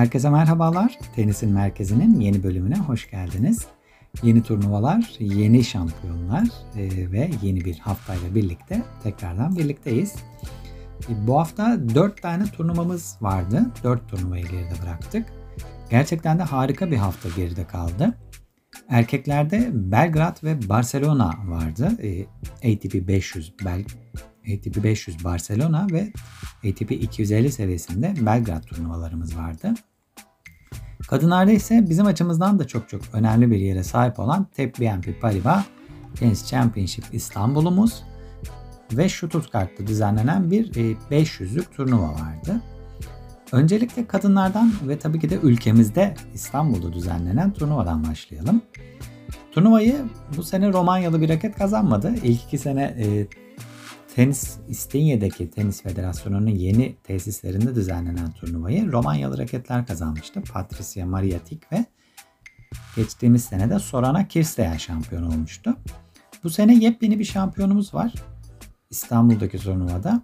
Herkese merhabalar. Tenisin Merkezi'nin yeni bölümüne hoş geldiniz. Yeni turnuvalar, yeni şampiyonlar e, ve yeni bir haftayla birlikte tekrardan birlikteyiz. E, bu hafta 4 tane turnuvamız vardı. 4 turnuvayı geride bıraktık. Gerçekten de harika bir hafta geride kaldı. Erkeklerde Belgrad ve Barcelona vardı. E, ATP 500 Bel ATP 500 Barcelona ve ATP 250 seviyesinde Belgrad turnuvalarımız vardı. Kadınlarda ise bizim açımızdan da çok çok önemli bir yere sahip olan TEP BNP Paribas Tennis Championship İstanbul'umuz ve Stuttgart'ta düzenlenen bir 500'lük e, turnuva vardı. Öncelikle kadınlardan ve tabii ki de ülkemizde İstanbul'da düzenlenen turnuvadan başlayalım. Turnuvayı bu sene Romanyalı bir raket kazanmadı. İlk iki sene e, Tenis İstinye'deki Tenis Federasyonu'nun yeni tesislerinde düzenlenen turnuvayı Romanyalı raketler kazanmıştı. Patricia Mariatik ve geçtiğimiz sene de Sorana Kirsteyen şampiyon olmuştu. Bu sene yepyeni bir şampiyonumuz var. İstanbul'daki turnuvada.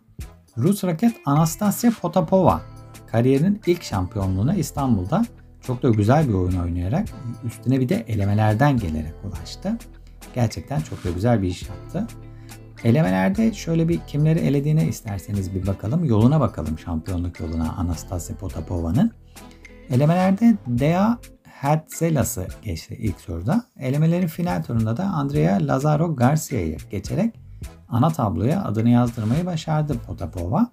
Rus raket Anastasia Potapova kariyerinin ilk şampiyonluğuna İstanbul'da çok da güzel bir oyun oynayarak üstüne bir de elemelerden gelerek ulaştı. Gerçekten çok da güzel bir iş yaptı. Elemelerde şöyle bir kimleri elediğine isterseniz bir bakalım. Yoluna bakalım şampiyonluk yoluna Anastasia Potapova'nın. Elemelerde Dea Herzelas'ı geçti ilk turda. Elemelerin final turunda da Andrea Lazaro Garcia'yı geçerek ana tabloya adını yazdırmayı başardı Potapova.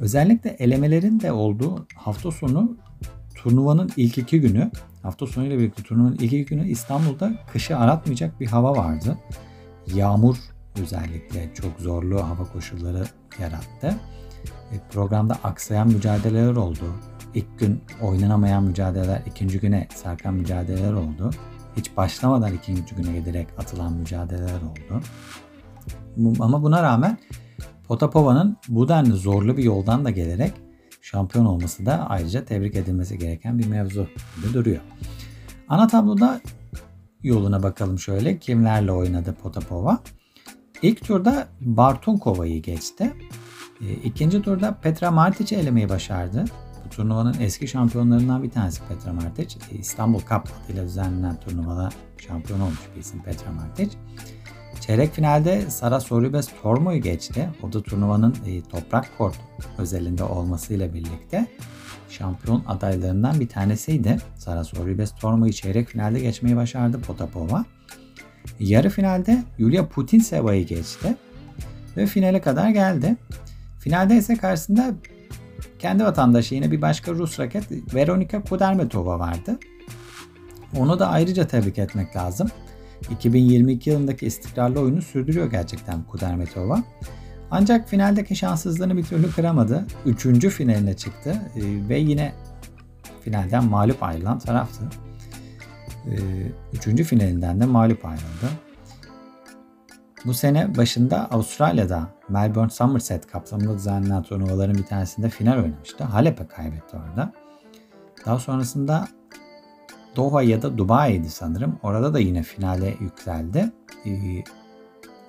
Özellikle elemelerin de olduğu hafta sonu turnuvanın ilk iki günü, hafta sonuyla birlikte turnuvanın ilk iki günü İstanbul'da kışı aratmayacak bir hava vardı. Yağmur özellikle çok zorlu hava koşulları yarattı. E, programda aksayan mücadeleler oldu. İlk gün oynanamayan mücadeleler, ikinci güne sarkan mücadeleler oldu. Hiç başlamadan ikinci güne giderek atılan mücadeleler oldu. Ama buna rağmen Potapova'nın bu denli zorlu bir yoldan da gelerek şampiyon olması da ayrıca tebrik edilmesi gereken bir mevzu gibi duruyor. Ana tabloda yoluna bakalım şöyle. Kimlerle oynadı Potapova? İlk turda Bartunkova'yı geçti. E, ikinci turda Petra Martic'i elemeyi başardı. Bu turnuvanın eski şampiyonlarından bir tanesi Petra Martic. E, İstanbul Cup adıyla düzenlenen turnuvada şampiyon olmuş bir isim Petra Martic. Çeyrek finalde Sara Sorribes Tormo'yu geçti. O da turnuvanın e, toprak kort özelinde olmasıyla birlikte şampiyon adaylarından bir tanesiydi. Sara Sorribes Tormo'yu çeyrek finalde geçmeyi başardı Potapova. Yarı finalde Yulia Putinseva'yı geçti ve finale kadar geldi. Finalde ise karşısında kendi vatandaşı yine bir başka Rus raket Veronika Kudermetova vardı. Onu da ayrıca tebrik etmek lazım. 2022 yılındaki istikrarlı oyunu sürdürüyor gerçekten Kudermetova. Ancak finaldeki şanssızlığını bir türlü kıramadı. Üçüncü finaline çıktı e, ve yine finalden mağlup ayrılan taraftı. Ee, üçüncü finalinden de mağlup ayrıldı. Bu sene başında Avustralya'da Melbourne Somerset kapsamında düzenlenen turnuvaların bir tanesinde final oynamıştı. Halep'e kaybetti orada. Daha sonrasında Doha ya da Dubai'ydi sanırım. Orada da yine finale yükseldi. Ee,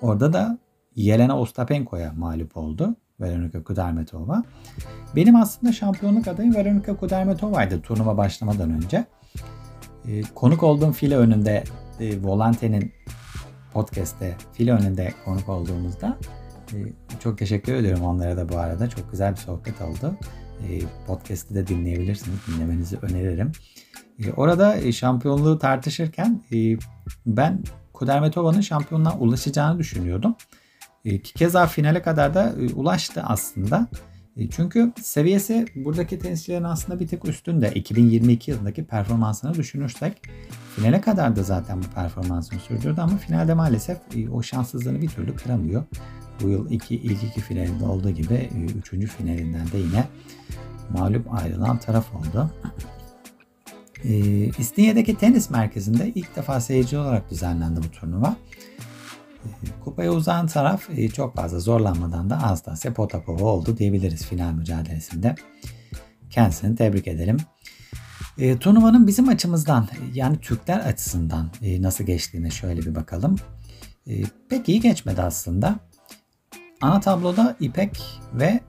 orada da Yelena Ostapenko'ya mağlup oldu. Veronika Kudermetova. Benim aslında şampiyonluk adayım Veronika Kudermetova'ydı turnuva başlamadan önce. E, konuk olduğum file önünde e, Volante'nin podcast'te file önünde konuk olduğumuzda e, çok teşekkür ediyorum onlara da bu arada. Çok güzel bir sohbet oldu. E, podcast'i de dinleyebilirsiniz. Dinlemenizi öneririm. E, orada e, şampiyonluğu tartışırken e, ben Kudermetova'nın şampiyonluğa ulaşacağını düşünüyordum. E, ki keza finale kadar da e, ulaştı aslında. E, çünkü seviyesi buradaki tenisçilerin aslında bir tık üstünde. 2022 yılındaki performansını düşünürsek finale kadar da zaten bu performansını sürdürdü ama finalde maalesef e, o şanssızlığını bir türlü kıramıyor. Bu yıl iki, ilk iki finalinde olduğu gibi e, üçüncü finalinden de yine mağlup ayrılan taraf oldu. İstinye'deki tenis merkezinde ilk defa seyirci olarak düzenlendi bu turnuva. Kupaya uzanan taraf e, çok fazla zorlanmadan da Anastasya Potapova oldu diyebiliriz final mücadelesinde. Kendisini tebrik edelim. E, turnuvanın bizim açımızdan yani Türkler açısından e, nasıl geçtiğine şöyle bir bakalım. E, pek iyi geçmedi aslında. Ana tabloda İpek ve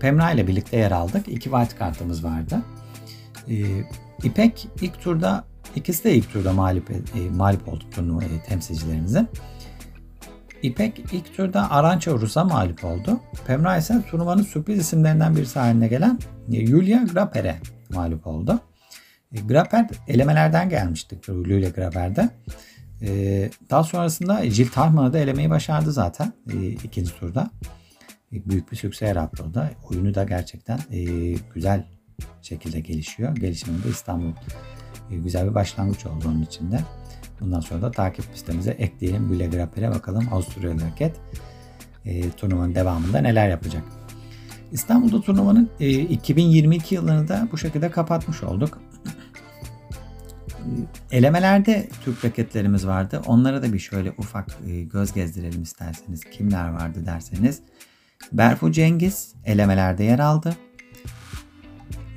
Pemra ile birlikte yer aldık. İki white kartımız vardı. E, İpek ilk turda ikisi de ilk turda mağlup, e, mağlup oldu turnuva e, temsilcilerimizin. İpek ilk turda Arança Rus'a mağlup oldu. Pemra ise turnuvanın sürpriz isimlerinden birisi haline gelen e, Julia Graper'e mağlup oldu. E, Graper elemelerden gelmişti Julia Graper'de. E, daha sonrasında Jill Tarman'ı da elemeyi başardı zaten ikinci turda. Büyük bir sükse yarattı o da. Oyunu da gerçekten güzel şekilde gelişiyor. Gelişiminde İstanbul güzel bir başlangıç oldu onun içinde. Bundan sonra da takip listemize ekleyelim. Güle Grapper'e bakalım Avusturyalı raket e, turnuvanın devamında neler yapacak. İstanbul'da turnuvanın e, 2022 yılını da bu şekilde kapatmış olduk. Elemelerde Türk raketlerimiz vardı. Onlara da bir şöyle ufak e, göz gezdirelim isterseniz. Kimler vardı derseniz. Berfu Cengiz elemelerde yer aldı.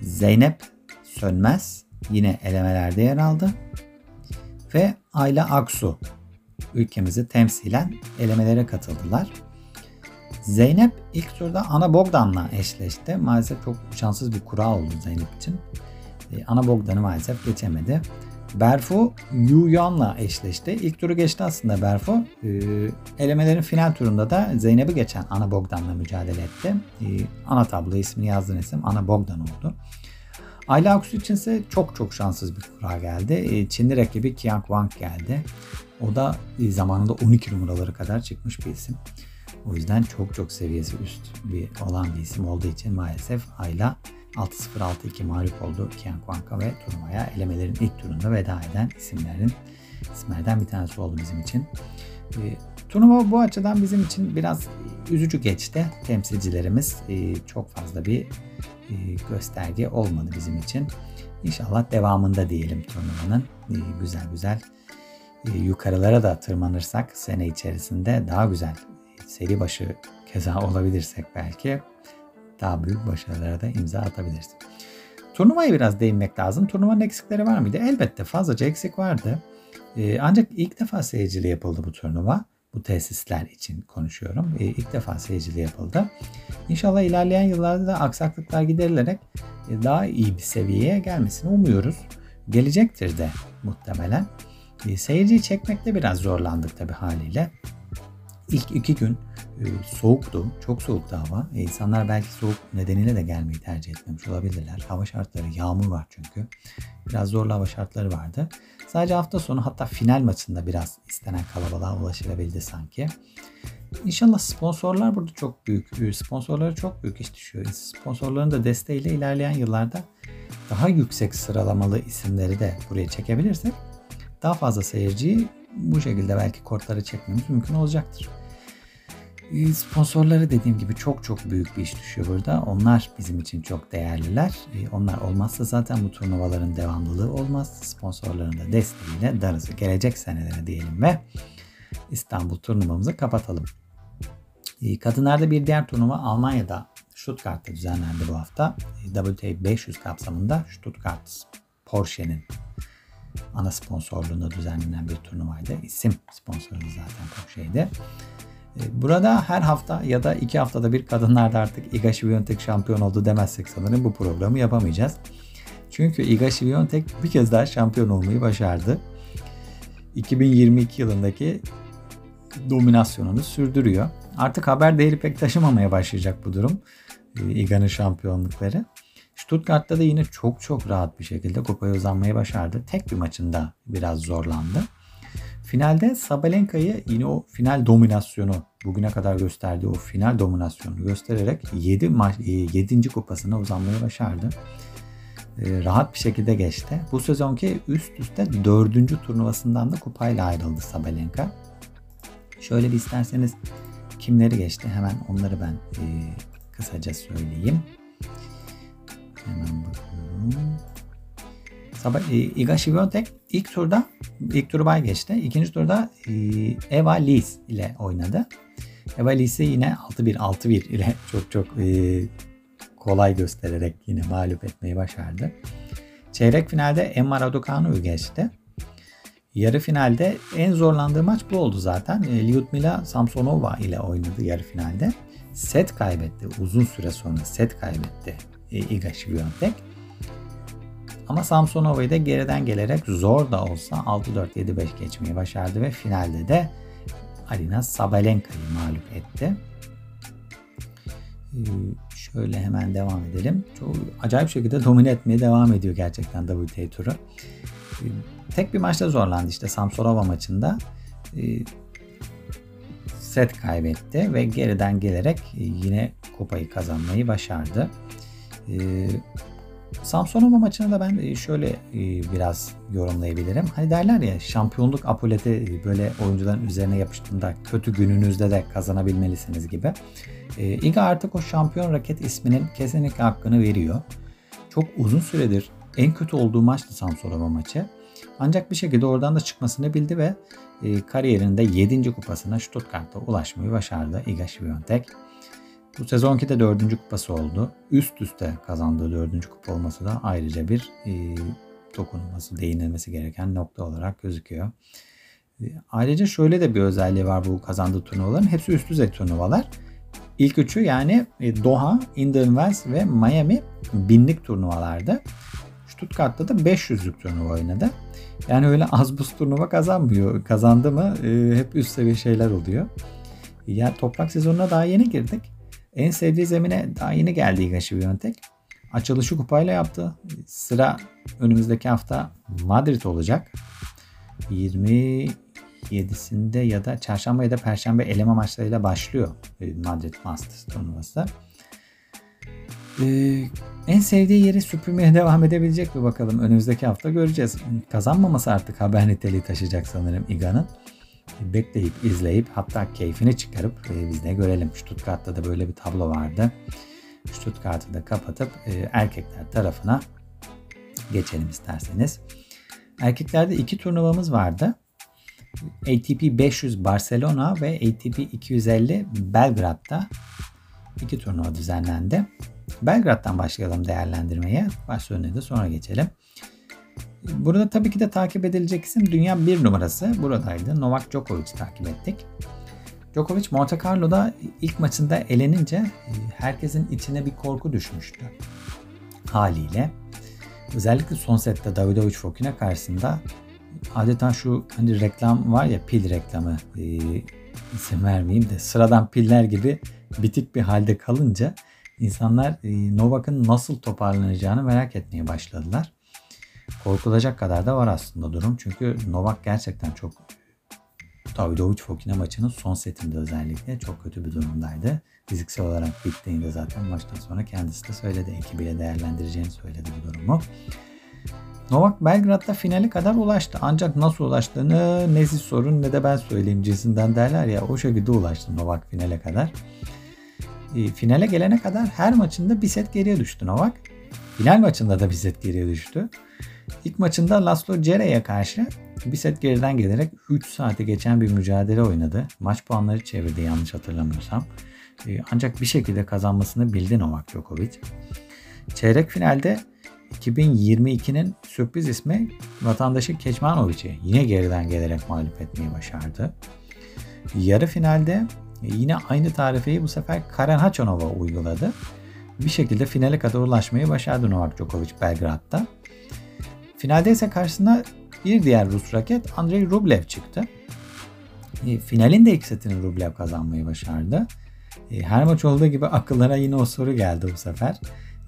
Zeynep Sönmez yine elemelerde yer aldı ve Ayla Aksu ülkemizi temsilen elemelere katıldılar. Zeynep ilk turda Ana Bogdan'la eşleşti. Maalesef çok şanssız bir kura oldu Zeynep için. Ee, Ana Bogdan'ı maalesef geçemedi. Berfu Yu Yuan'la eşleşti. İlk turu geçti aslında Berfu. Ee, elemelerin final turunda da Zeynep'i geçen Ana Bogdan'la mücadele etti. Ee, ana tablo ismini yazdığın isim Ana Bogdan oldu. Ayla Aksu için ise çok çok şanssız bir kura geldi. E, Çinli rakibi Qiang Wang geldi. O da e, zamanında 12 numaraları kadar çıkmış bir isim. O yüzden çok çok seviyesi üst bir olan bir isim olduğu için maalesef Ayla 6-0-6-2 mağlup oldu Qiang Wang'a ve turnuvaya elemelerin ilk turunda veda eden isimlerin isimlerden bir tanesi oldu bizim için. E, turnuva bu açıdan bizim için biraz üzücü geçti. Temsilcilerimiz e, çok fazla bir gösterge olmadı bizim için. İnşallah devamında diyelim turnuvanın e, güzel güzel e, yukarılara da tırmanırsak sene içerisinde daha güzel seri başı keza olabilirsek belki daha büyük başarılara da imza atabiliriz. Turnuvaya biraz değinmek lazım. Turnuvanın eksikleri var mıydı? Elbette fazlaca eksik vardı. Ancak ilk defa seyircili yapıldı bu turnuva bu tesisler için konuşuyorum. E, ilk defa seyircili yapıldı. İnşallah ilerleyen yıllarda da aksaklıklar giderilerek e, daha iyi bir seviyeye gelmesini umuyoruz. Gelecektir de muhtemelen. E, seyirciyi çekmekte biraz zorlandık tabii haliyle. İlk iki gün e, soğuktu. Çok soğuktu hava. E, insanlar belki soğuk nedeniyle de gelmeyi tercih etmemiş olabilirler. Hava şartları, yağmur var çünkü. Biraz zorlu hava şartları vardı. Sadece hafta sonu hatta final maçında biraz istenen kalabalığa ulaşılabildi sanki. İnşallah sponsorlar burada çok büyük. E, sponsorlara çok büyük iş düşüyor. Sponsorların da desteğiyle ilerleyen yıllarda daha yüksek sıralamalı isimleri de buraya çekebilirsek daha fazla seyirciyi bu şekilde belki kortları çekmemiz mümkün olacaktır. Ee, sponsorları dediğim gibi çok çok büyük bir iş düşüyor burada. Onlar bizim için çok değerliler. Ee, onlar olmazsa zaten bu turnuvaların devamlılığı olmaz. Sponsorların da desteğiyle darısı gelecek senelere diyelim ve İstanbul turnuvamızı kapatalım. Ee, kadınlarda bir diğer turnuva Almanya'da Stuttgart'ta düzenlendi bu hafta. WTA 500 kapsamında Stuttgart Porsche'nin ana sponsorluğunda düzenlenen bir turnuvaydı. İsim sponsoru zaten Porsche'ydi. E, burada her hafta ya da iki haftada bir kadınlarda artık Iga Świątek şampiyon oldu demezsek sanırım bu programı yapamayacağız. Çünkü Iga Świątek bir kez daha şampiyon olmayı başardı. 2022 yılındaki dominasyonunu sürdürüyor. Artık haber değeri pek taşımamaya başlayacak bu durum. E, Iga'nın şampiyonlukları. Stuttgart'ta da yine çok çok rahat bir şekilde kupaya uzanmayı başardı. Tek bir maçında biraz zorlandı. Finalde Sabalenka'yı yine o final dominasyonu bugüne kadar gösterdiği o final dominasyonu göstererek 7 maç 7. kupasına uzanmayı başardı. E, rahat bir şekilde geçti. Bu sezonki üst üste 4. turnuvasından da kupayla ayrıldı Sabalenka. Şöyle bir isterseniz kimleri geçti hemen onları ben e, kısaca söyleyeyim. Hemen bakıyorum. Sabah, e, Iga Świątek ilk turda ilk turu bay geçti. İkinci turda e, Eva Lis ile oynadı. Eva Lis'i yine 6-1 6-1 ile çok çok e, kolay göstererek yine mağlup etmeyi başardı. Çeyrek finalde Emma Raducanu'yu geçti. Yarı finalde en zorlandığı maç bu oldu zaten. Lyudmila Samsonova ile oynadı yarı finalde. Set kaybetti. Uzun süre sonra set kaybetti Iga Świątek. Ama Samsonova'yı da geriden gelerek zor da olsa 6-4-7-5 geçmeyi başardı ve finalde de Arina Sabalenka'yı mağlup etti. Ee, şöyle hemen devam edelim. Çok acayip şekilde domine etmeye devam ediyor gerçekten WTA turu. Ee, tek bir maçta zorlandı işte Samsonova maçında. Ee, set kaybetti ve geriden gelerek yine kupayı kazanmayı başardı. Samsonova maçını da ben şöyle biraz yorumlayabilirim. Hani derler ya şampiyonluk apoleti böyle oyuncuların üzerine yapıştığında kötü gününüzde de kazanabilmelisiniz gibi. Iga artık o şampiyon raket isminin kesinlikle hakkını veriyor. Çok uzun süredir en kötü olduğu maçtı Samsonova maçı. Ancak bir şekilde oradan da çıkmasını bildi ve kariyerinde 7. kupasına Stuttgart'ta ulaşmayı başardı Iga Świątek. Bu sezonki de dördüncü kupası oldu. Üst üste kazandığı dördüncü kupa olması da ayrıca bir e, dokunulması, değinilmesi gereken nokta olarak gözüküyor. E, ayrıca şöyle de bir özelliği var bu kazandığı turnuvaların. Hepsi üst düzey turnuvalar. İlk üçü yani e, Doha, Indian Wells ve Miami binlik turnuvalarda. Stuttgart'ta da 500'lük turnuva oynadı. Yani öyle az buz turnuva kazanmıyor. Kazandı mı e, hep üst seviye şeyler oluyor. Ya toprak sezonuna daha yeni girdik. En sevdiği zemine daha yeni geldi Higashi Biontech. Açılışı kupayla yaptı. Sıra önümüzdeki hafta Madrid olacak. 27'sinde ya da çarşamba ya da perşembe eleme maçlarıyla başlıyor Madrid Masters turnuvası. Ee, en sevdiği yeri süpürmeye devam edebilecek mi bakalım. Önümüzdeki hafta göreceğiz. Kazanmaması artık haber niteliği taşıyacak sanırım Iga'nın bekleyip izleyip hatta keyfini çıkarıp e, biz de görelim. Stuttgart'ta da böyle bir tablo vardı. Stuttgart'ı da kapatıp e, erkekler tarafına geçelim isterseniz. Erkeklerde iki turnuvamız vardı. ATP 500 Barcelona ve ATP 250 Belgrad'da iki turnuva düzenlendi. Belgrad'dan başlayalım değerlendirmeye. Barcelona'ya da sonra geçelim. Burada tabii ki de takip edilecek isim dünya bir numarası buradaydı. Novak Djokovic takip ettik. Djokovic Monte Carlo'da ilk maçında elenince e, herkesin içine bir korku düşmüştü. Haliyle. Özellikle son sette Davidovic Fokina karşısında adeta şu hani reklam var ya pil reklamı e, isim vermeyeyim de sıradan piller gibi bitik bir halde kalınca insanlar e, Novak'ın nasıl toparlanacağını merak etmeye başladılar korkulacak kadar da var aslında durum. Çünkü Novak gerçekten çok Davidovic Fokina maçının son setinde özellikle çok kötü bir durumdaydı. Fiziksel olarak bittiğinde zaten maçtan sonra kendisi de söyledi. Ekibiyle değerlendireceğini söyledi bu durumu. Novak Belgrad'da finale kadar ulaştı. Ancak nasıl ulaştığını ne siz sorun ne de ben söyleyeyim cinsinden derler ya. O şekilde ulaştı Novak finale kadar. E, finale gelene kadar her maçında bir set geriye düştü Novak. Final maçında da bir set geriye düştü. İlk maçında Laszlo Cere'ye karşı bir set geriden gelerek 3 saate geçen bir mücadele oynadı. Maç puanları çevirdi yanlış hatırlamıyorsam. Ee, ancak bir şekilde kazanmasını bildi Novak Djokovic. Çeyrek finalde 2022'nin sürpriz ismi vatandaşı Kecmanovic'i yine geriden gelerek mağlup etmeyi başardı. Yarı finalde yine aynı tarifeyi bu sefer Karen Hachanov'a uyguladı. Bir şekilde finale kadar ulaşmayı başardı Novak Djokovic Belgrad'da. Finalde ise karşısına bir diğer Rus raket Andrei Rublev çıktı. E, finalin de ilk setini Rublev kazanmayı başardı. E, her maç olduğu gibi akıllara yine o soru geldi bu sefer.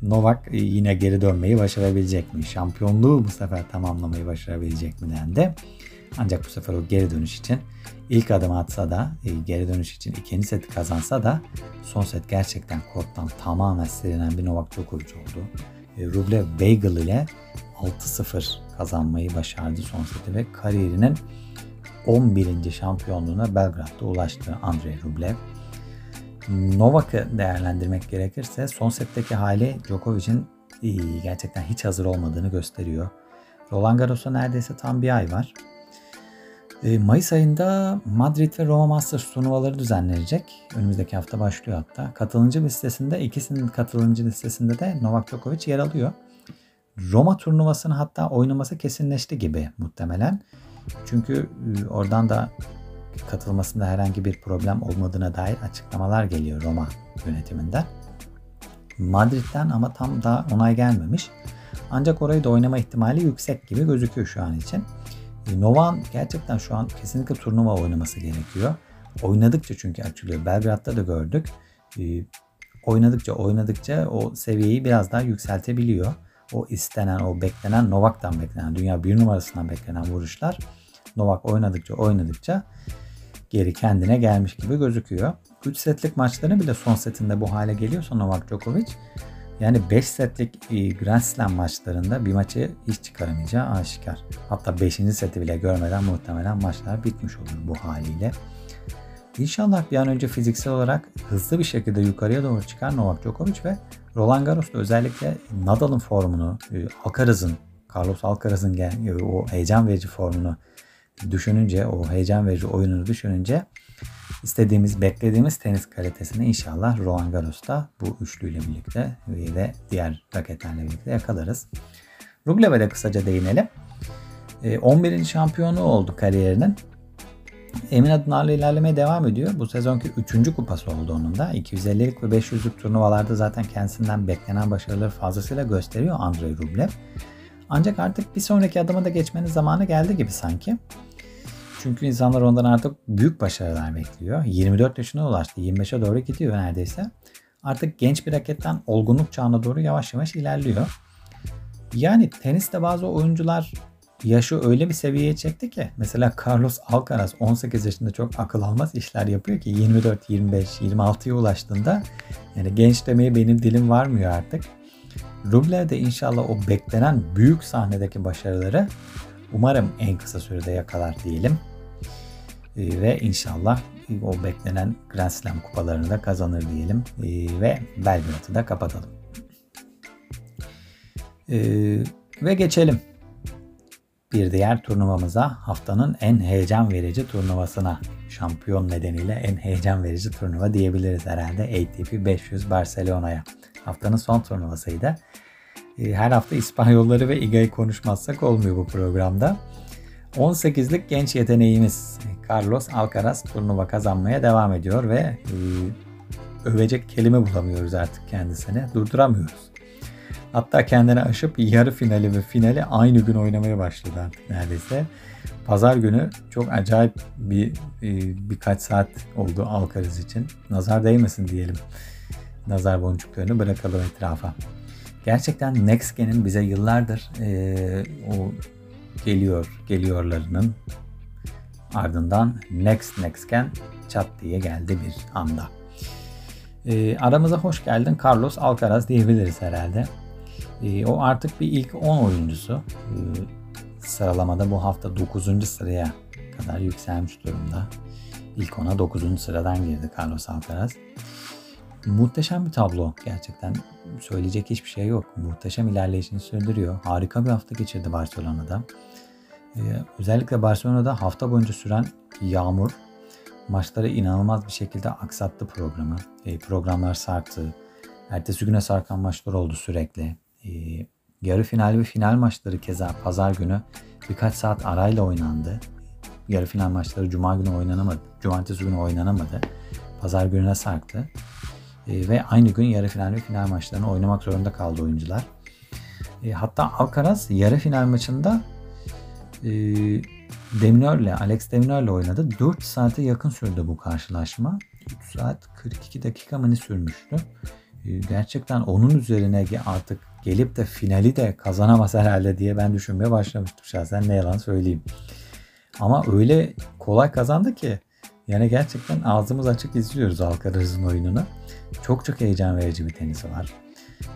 Novak e, yine geri dönmeyi başarabilecek mi? Şampiyonluğu bu sefer tamamlamayı başarabilecek mi dendi. Ancak bu sefer o geri dönüş için ilk adım atsa da geri dönüş için ikinci seti kazansa da son set gerçekten korttan tamamen silinen bir Novak Djokovic oldu. Rublev Bagel ile 6-0 kazanmayı başardı son seti ve kariyerinin 11. şampiyonluğuna Belgrad'da ulaştı Andrei Rublev. Novak'ı değerlendirmek gerekirse son setteki hali Djokovic'in gerçekten hiç hazır olmadığını gösteriyor. Roland Garros'a neredeyse tam bir ay var. E, Mayıs ayında Madrid ve Roma Masters turnuvaları düzenlenecek. Önümüzdeki hafta başlıyor hatta. Katılımcı listesinde ikisinin katılımcı listesinde de Novak Djokovic yer alıyor. Roma turnuvasını hatta oynaması kesinleşti gibi muhtemelen. Çünkü e, oradan da katılmasında herhangi bir problem olmadığına dair açıklamalar geliyor Roma yönetiminden. Madrid'den ama tam da onay gelmemiş. Ancak orayı da oynama ihtimali yüksek gibi gözüküyor şu an için. E, Novak'ın gerçekten şu an kesinlikle turnuva oynaması gerekiyor. Oynadıkça çünkü açılıyor. Belgrad'da da gördük. E, oynadıkça oynadıkça o seviyeyi biraz daha yükseltebiliyor. O istenen, o beklenen Novak'tan beklenen, dünya bir numarasından beklenen vuruşlar Novak oynadıkça oynadıkça geri kendine gelmiş gibi gözüküyor. 3 setlik maçları bile son setinde bu hale geliyorsa Novak Djokovic yani 5 setlik e, Grand Slam maçlarında bir maçı hiç çıkaramayacağı aşikar. Hatta 5. seti bile görmeden muhtemelen maçlar bitmiş olur bu haliyle. İnşallah bir an önce fiziksel olarak hızlı bir şekilde yukarıya doğru çıkar Novak Djokovic ve Roland Garros'ta özellikle Nadal'ın formunu, e, Alcaraz'ın, Carlos Alcaraz'ın e, o heyecan verici formunu düşününce, o heyecan verici oyununu düşününce istediğimiz, beklediğimiz tenis kalitesini inşallah Roland Garros'ta bu üçlüyle birlikte ve diğer raketlerle birlikte yakalarız. Rublev'e de kısaca değinelim. 11. E, şampiyonu oldu kariyerinin. Emin adımlarla ilerlemeye devam ediyor. Bu sezonki 3. kupası oldu onun da. 250'lik ve 500'lük turnuvalarda zaten kendisinden beklenen başarıları fazlasıyla gösteriyor Andrei Rublev. Ancak artık bir sonraki adıma da geçmenin zamanı geldi gibi sanki. Çünkü insanlar ondan artık büyük başarılar bekliyor. 24 yaşına ulaştı. 25'e doğru gidiyor neredeyse. Artık genç bir raketten olgunluk çağına doğru yavaş yavaş ilerliyor. Yani teniste bazı oyuncular yaşı öyle bir seviyeye çekti ki mesela Carlos Alcaraz 18 yaşında çok akıl almaz işler yapıyor ki 24, 25, 26'ya ulaştığında yani genç demeye benim dilim varmıyor artık. Rublev de inşallah o beklenen büyük sahnedeki başarıları umarım en kısa sürede yakalar diyelim. Ee, ve inşallah o beklenen Grand Slam kupalarını da kazanır diyelim ee, ve Belgrad'ı da kapatalım. Ee, ve geçelim bir diğer turnuvamıza haftanın en heyecan verici turnuvasına şampiyon nedeniyle en heyecan verici turnuva diyebiliriz herhalde ATP 500 Barcelona'ya. Haftanın son turnuvasıydı. Her hafta İspanyolları ve İGA'yı konuşmazsak olmuyor bu programda. 18'lik genç yeteneğimiz Carlos Alcaraz turnuva kazanmaya devam ediyor ve e, övecek kelime bulamıyoruz artık kendisine. Durduramıyoruz. Hatta kendini aşıp yarı finali ve finali aynı gün oynamaya başladı neredeyse. Pazar günü çok acayip bir e, birkaç saat oldu Alcaraz için. Nazar değmesin diyelim. Nazar boncuklarını bırakalım etrafa. Gerçekten Next Gen'in bize yıllardır e, o geliyor, geliyorlarının ardından Next Next Gen çat diye geldi bir anda. E, aramıza hoş geldin Carlos Alcaraz diyebiliriz herhalde. E, o artık bir ilk 10 oyuncusu. E, sıralamada bu hafta 9. sıraya kadar yükselmiş durumda. İlk 10'a 9. sıradan girdi Carlos Alcaraz. Muhteşem bir tablo gerçekten. Söyleyecek hiçbir şey yok. Muhteşem ilerleyişini sürdürüyor. Harika bir hafta geçirdi Barcelona'da. Ee, özellikle Barcelona'da hafta boyunca süren yağmur maçları inanılmaz bir şekilde aksattı programı. Ee, programlar sarktı. Ertesi güne sarkan maçlar oldu sürekli. Ee, yarı final ve final maçları keza pazar günü birkaç saat arayla oynandı. Yarı final maçları cuma günü oynanamadı. Cumartesi günü oynanamadı. Pazar gününe sarktı. E, ve aynı gün yarı final ve final maçlarını oynamak zorunda kaldı oyuncular. E, hatta Alcaraz yarı final maçında e, Deminör'le, Alex Deminör'le oynadı. 4 saate yakın sürdü bu karşılaşma. 3 saat 42 dakika mı ne sürmüştü. Gerçekten onun üzerine artık gelip de finali de kazanamaz herhalde diye ben düşünmeye başlamıştım şahsen ne yalan söyleyeyim. Ama öyle kolay kazandı ki yani gerçekten ağzımız açık izliyoruz Alcaraz'ın oyununu. Çok çok heyecan verici bir tenisi var.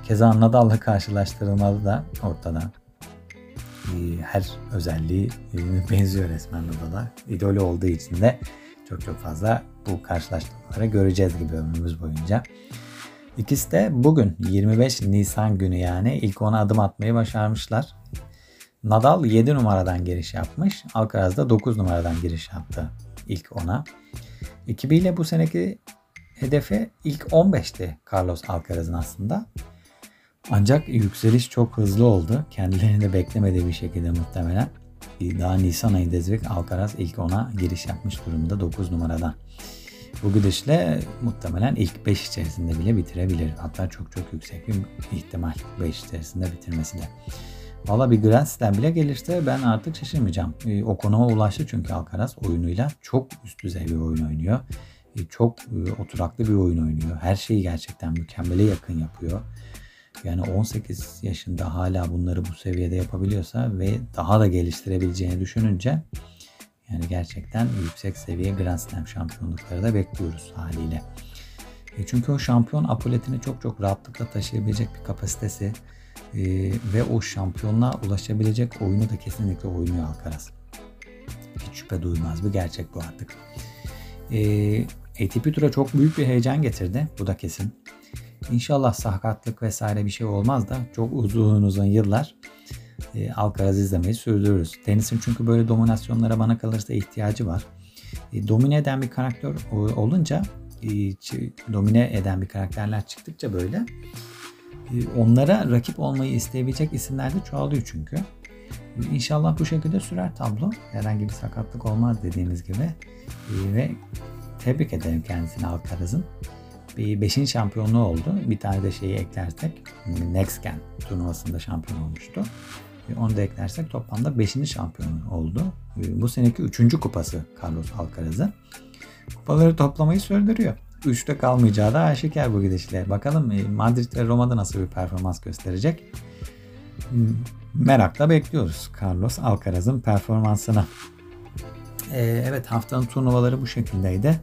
Keza Nadal'la karşılaştırılmalı da ortada. Ee, her özelliği benziyor resmen Nadal'a. İdolü olduğu için de çok çok fazla bu karşılaştırmaları göreceğiz gibi ömrümüz boyunca. İkisi de bugün 25 Nisan günü yani ilk ona adım atmayı başarmışlar. Nadal 7 numaradan giriş yapmış. Alcaraz da 9 numaradan giriş yaptı ilk ona. Ekibiyle bu seneki hedefi ilk 15'ti Carlos Alcaraz'ın aslında. Ancak yükseliş çok hızlı oldu. Kendilerini de beklemediği bir şekilde muhtemelen. Daha Nisan ayında Zevik Alcaraz ilk ona giriş yapmış durumda 9 numaradan. Bu gidişle muhtemelen ilk 5 içerisinde bile bitirebilir. Hatta çok çok yüksek bir ihtimal 5 içerisinde bitirmesi de. Valla bir Grand Slam bile gelirse ben artık şaşırmayacağım. E, o konuma ulaştı çünkü Alcaraz oyunuyla çok üst düzey bir oyun oynuyor. E, çok e, oturaklı bir oyun oynuyor. Her şeyi gerçekten mükemmele yakın yapıyor. Yani 18 yaşında hala bunları bu seviyede yapabiliyorsa ve daha da geliştirebileceğini düşününce yani gerçekten yüksek seviye Grand Slam şampiyonlukları da bekliyoruz haliyle. E çünkü o şampiyon apoletini çok çok rahatlıkla taşıyabilecek bir kapasitesi e, ve o şampiyonluğa ulaşabilecek oyunu da kesinlikle oynuyor Alcaraz. Hiç şüphe duymaz bir gerçek bu artık. E, ATP Tur'a çok büyük bir heyecan getirdi. Bu da kesin. İnşallah sakatlık vesaire bir şey olmaz da çok uzun uzun yıllar e, Alcaraz izlemeyi sürdürürüz. Tenisin çünkü böyle dominasyonlara bana kalırsa ihtiyacı var. E, domine eden bir karakter olunca e, domine eden bir karakterler çıktıkça böyle e, onlara rakip olmayı isteyebilecek isimler de çoğalıyor çünkü. E, İnşallah bu şekilde sürer tablo. Herhangi bir sakatlık olmaz dediğimiz gibi. E, ve tebrik ederim kendisini Alcaraz'ın. Bir 5. şampiyonluğu oldu. Bir tane de şeyi eklersek Next Gen turnuvasında şampiyon olmuştu. Onu da eklersek toplamda 5. şampiyon oldu. Bu seneki 3. kupası Carlos Alcaraz'ın. Kupaları toplamayı sürdürüyor. 3'te kalmayacağı da aşikar bu gidişle. Bakalım e, Madrid ve Roma'da nasıl bir performans gösterecek. Hmm, merakla bekliyoruz Carlos Alcaraz'ın performansını. Evet haftanın turnuvaları bu şekildeydi.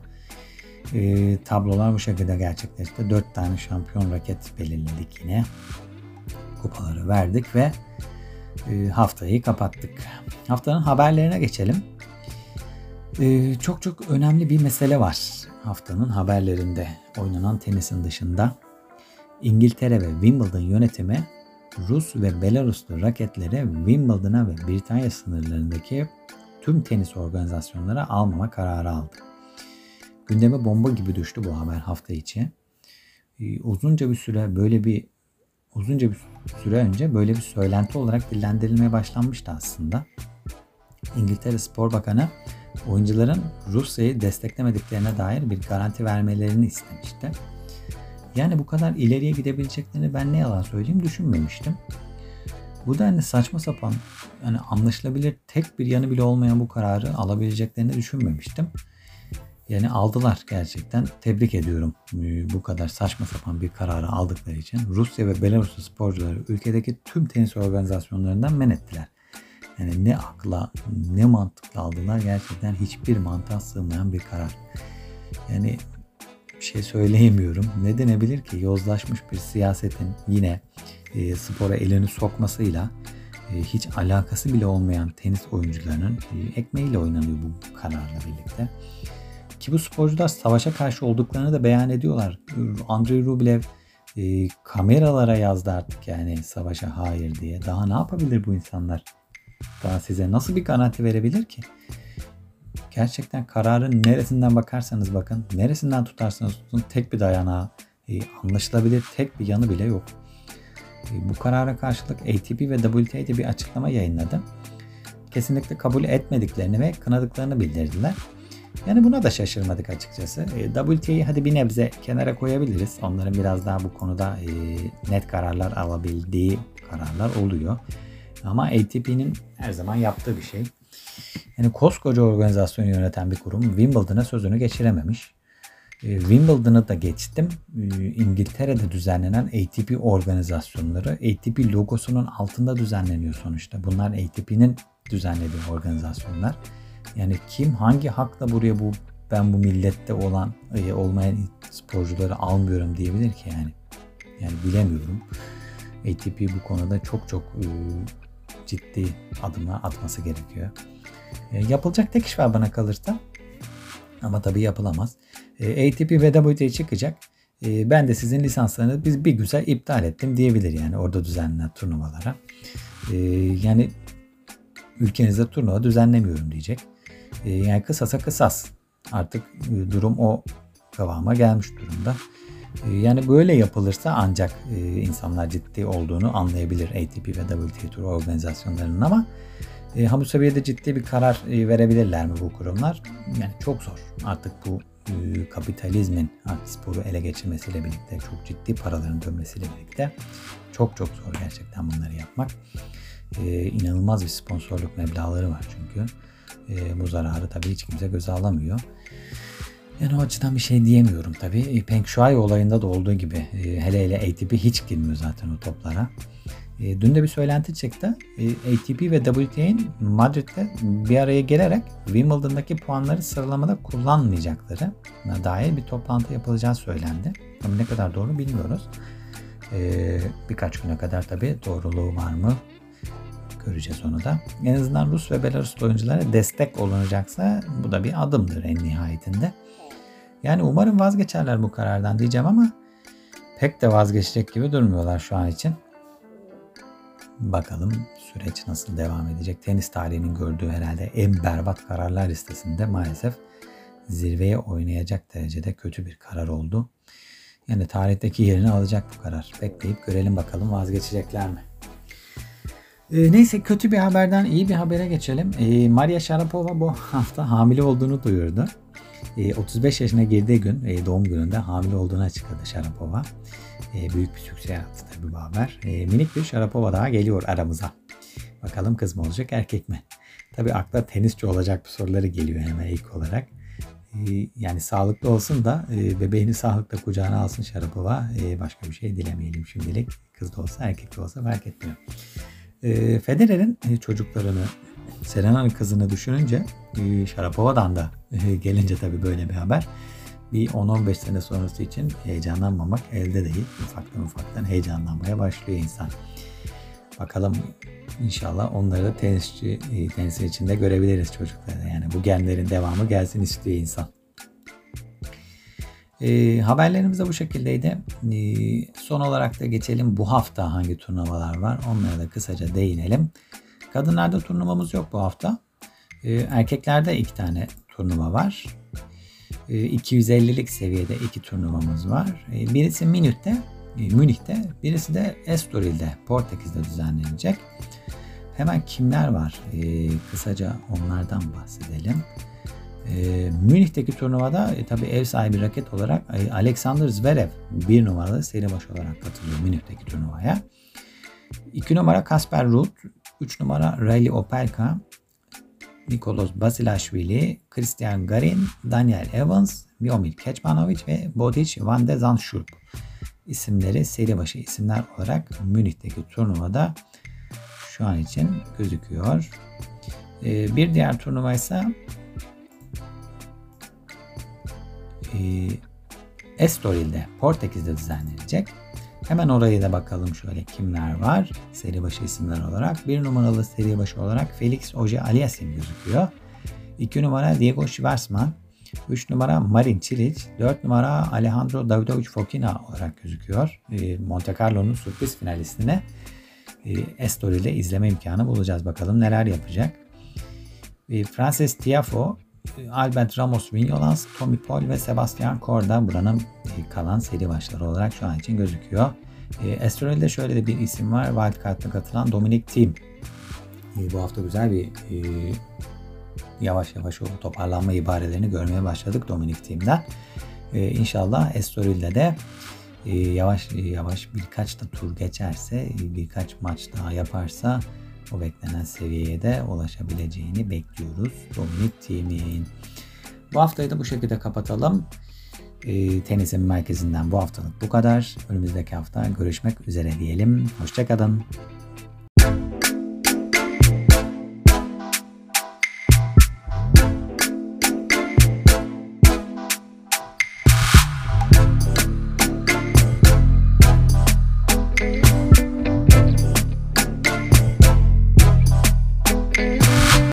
Ee, tablolar bu şekilde gerçekleşti. 4 tane şampiyon raket belirledik yine. Kupaları verdik ve e, haftayı kapattık. Haftanın haberlerine geçelim. E, çok çok önemli bir mesele var haftanın haberlerinde oynanan tenisin dışında. İngiltere ve Wimbledon yönetimi Rus ve Belaruslu raketleri Wimbledon'a ve Britanya sınırlarındaki tüm tenis organizasyonlara almama kararı aldı. Gündeme bomba gibi düştü bu haber hafta içi. Ee, uzunca bir süre böyle bir uzunca bir süre önce böyle bir söylenti olarak dillendirilmeye başlanmıştı aslında. İngiltere Spor Bakanı oyuncuların Rusya'yı desteklemediklerine dair bir garanti vermelerini istemişti. Yani bu kadar ileriye gidebileceklerini ben ne yalan söyleyeyim düşünmemiştim. Bu denli saçma sapan yani anlaşılabilir tek bir yanı bile olmayan bu kararı alabileceklerini düşünmemiştim. Yani aldılar gerçekten. Tebrik ediyorum ee, bu kadar saçma sapan bir kararı aldıkları için. Rusya ve Belarus sporcuları ülkedeki tüm tenis organizasyonlarından men ettiler. Yani ne akla ne mantıkla aldılar gerçekten hiçbir mantığa sığmayan bir karar. Yani bir şey söyleyemiyorum. Ne denebilir ki yozlaşmış bir siyasetin yine e, spora elini sokmasıyla e, hiç alakası bile olmayan tenis oyuncularının e, ekmeğiyle oynanıyor bu kararla birlikte. Ki bu sporcular savaşa karşı olduklarını da beyan ediyorlar. Andrei Rublev e, kameralara yazdı artık yani savaşa hayır diye. Daha ne yapabilir bu insanlar? Daha size nasıl bir garanti verebilir ki? Gerçekten kararın neresinden bakarsanız bakın, neresinden tutarsanız tutun tek bir dayanağı, e, anlaşılabilir tek bir yanı bile yok. E, bu karara karşılık ATP ve WTA bir açıklama yayınladı. Kesinlikle kabul etmediklerini ve kınadıklarını bildirdiler. Yani buna da şaşırmadık açıkçası. E, WTA'yı hadi bir nebze kenara koyabiliriz. Onların biraz daha bu konuda e, net kararlar alabildiği kararlar oluyor. Ama ATP'nin her zaman yaptığı bir şey. Yani koskoca organizasyonu yöneten bir kurum Wimbledon'a sözünü geçirememiş. E, Wimbledon'ı da geçtim. E, İngiltere'de düzenlenen ATP organizasyonları ATP logosunun altında düzenleniyor sonuçta. Bunlar ATP'nin düzenlediği organizasyonlar. Yani kim hangi hakla buraya bu ben bu millette olan e, olmayan sporcuları almıyorum diyebilir ki yani. Yani bilemiyorum. ATP bu konuda çok çok e, ciddi adımlar atması gerekiyor. E, yapılacak tek iş var bana kalırsa. Ama tabii yapılamaz. E, ATP ve WTA çıkacak. E, ben de sizin lisanslarını biz bir güzel iptal ettim diyebilir yani orada düzenlenen turnuvalara. E, yani ülkenizde turnuva düzenlemiyorum diyecek. E, yani kısasa kısas. Artık e, durum o kıvama gelmiş durumda. E, yani böyle yapılırsa ancak insanlar ciddi olduğunu anlayabilir ATP ve WTA Tour organizasyonlarının ama ha bu seviyede ciddi bir karar verebilirler mi bu kurumlar? Yani çok zor. Artık bu e, kapitalizmin sporu ele geçirmesiyle birlikte çok ciddi paraların dönmesiyle birlikte çok çok zor gerçekten bunları yapmak. E, inanılmaz bir sponsorluk meblağları var çünkü. E, bu zararı tabii hiç kimse göze alamıyor. Yani o açıdan bir şey diyemiyorum tabii. E, Peng Shuai olayında da olduğu gibi e, hele hele ATP hiç girmiyor zaten o toplara. E, dün de bir söylenti çıktı. E, ATP ve WTA'nin Madrid'de bir araya gelerek Wimbledon'daki puanları sıralamada kullanmayacakları dair bir toplantı yapılacağı söylendi. Ama ne kadar doğru bilmiyoruz. E, birkaç güne kadar tabii doğruluğu var mı göreceğiz onu da. En azından Rus ve Belarus oyunculara destek olunacaksa bu da bir adımdır en nihayetinde. Yani umarım vazgeçerler bu karardan diyeceğim ama pek de vazgeçecek gibi durmuyorlar şu an için. Bakalım süreç nasıl devam edecek. Tenis tarihinin gördüğü herhalde en berbat kararlar listesinde maalesef zirveye oynayacak derecede kötü bir karar oldu. Yani tarihteki yerini alacak bu karar. Bekleyip görelim bakalım vazgeçecekler mi? E, neyse kötü bir haberden iyi bir habere geçelim. E, Maria Sharapova bu hafta hamile olduğunu duyurdu. E, 35 yaşına girdiği gün e, doğum gününde hamile olduğunu açıkladı Sharapova. E, büyük bir sükse yarattı tabii bu haber. E, minik bir Sharapova daha geliyor aramıza. Bakalım kız mı olacak erkek mi? Tabii akla tenisçi olacak bir soruları geliyor hemen ilk olarak. Yani sağlıklı olsun da e, bebeğini sağlıkla kucağına alsın Sharapova. E, başka bir şey dilemeyelim şimdilik. Kız da olsa erkek de olsa fark etmiyor. E, Federer'in çocuklarını Serena'nın kızını düşününce e, Sharapova'dan da e, gelince tabii böyle bir haber. Bir 10-15 sene sonrası için heyecanlanmamak elde değil. Ufaktan ufaktan heyecanlanmaya başlıyor insan. Bakalım inşallah onları da tenisçi, e, tenis içinde görebiliriz çocukları. Yani bu genlerin devamı gelsin istiyor insan. E, haberlerimiz de bu şekildeydi. E, son olarak da geçelim bu hafta hangi turnuvalar var onlara da kısaca değinelim. Kadınlarda turnuvamız yok bu hafta. E, erkeklerde iki tane turnuva var. E, 250'lik seviyede iki turnuvamız var. Birisi Münih'te, e, Münih'te, birisi de Estoril'de, Portekiz'de düzenlenecek. Hemen kimler var? Kısaca onlardan bahsedelim. E, Münih'teki turnuvada e, tabii ev sahibi raket olarak e, Alexander Zverev bir numaralı seri başı olarak katılıyor Münih'teki turnuvaya. 2 numara Kasper Ruud, 3 numara Riley Opelka, Nikolos Basilashvili, Christian Garin, Daniel Evans, Miomir Kecmanovic ve Bodic van de Zandschulp isimleri seri başı isimler olarak Münih'teki turnuvada şu an için gözüküyor. Ee, bir diğer turnuva ise Estoril'de Portekiz'de düzenlenecek. Hemen oraya da bakalım şöyle kimler var. Seri başı isimler olarak. Bir numaralı seri başı olarak Felix Oje Aliasim gözüküyor. 2 numara Diego Schwarzman. 3 numara Marin Cilic. 4 numara Alejandro Davidovic Fokina olarak gözüküyor. Ee, Monte Carlo'nun sürpriz finalistine e, Estoril ile izleme imkanı bulacağız. Bakalım neler yapacak. Ee, Francis Tiafo, e, Albert Ramos Vignolas, Tommy Paul ve Sebastian Korda buranın kalan seri başları olarak şu an için gözüküyor. E, Estoril'de şöyle de bir isim var. Wildcard'da katılan Dominic Thiem. E, bu hafta güzel bir e, yavaş yavaş o toparlanma ibarelerini görmeye başladık Dominic Thiem'den. E, inşallah Estoril'de de e, yavaş yavaş birkaç da tur geçerse, birkaç maç daha yaparsa o beklenen seviyeye de ulaşabileceğini bekliyoruz Dominic Thiem'in. Bu haftayı da bu şekilde kapatalım. E, tenisin merkezinden bu haftalık bu kadar. Önümüzdeki hafta görüşmek üzere diyelim. Hoşçakalın.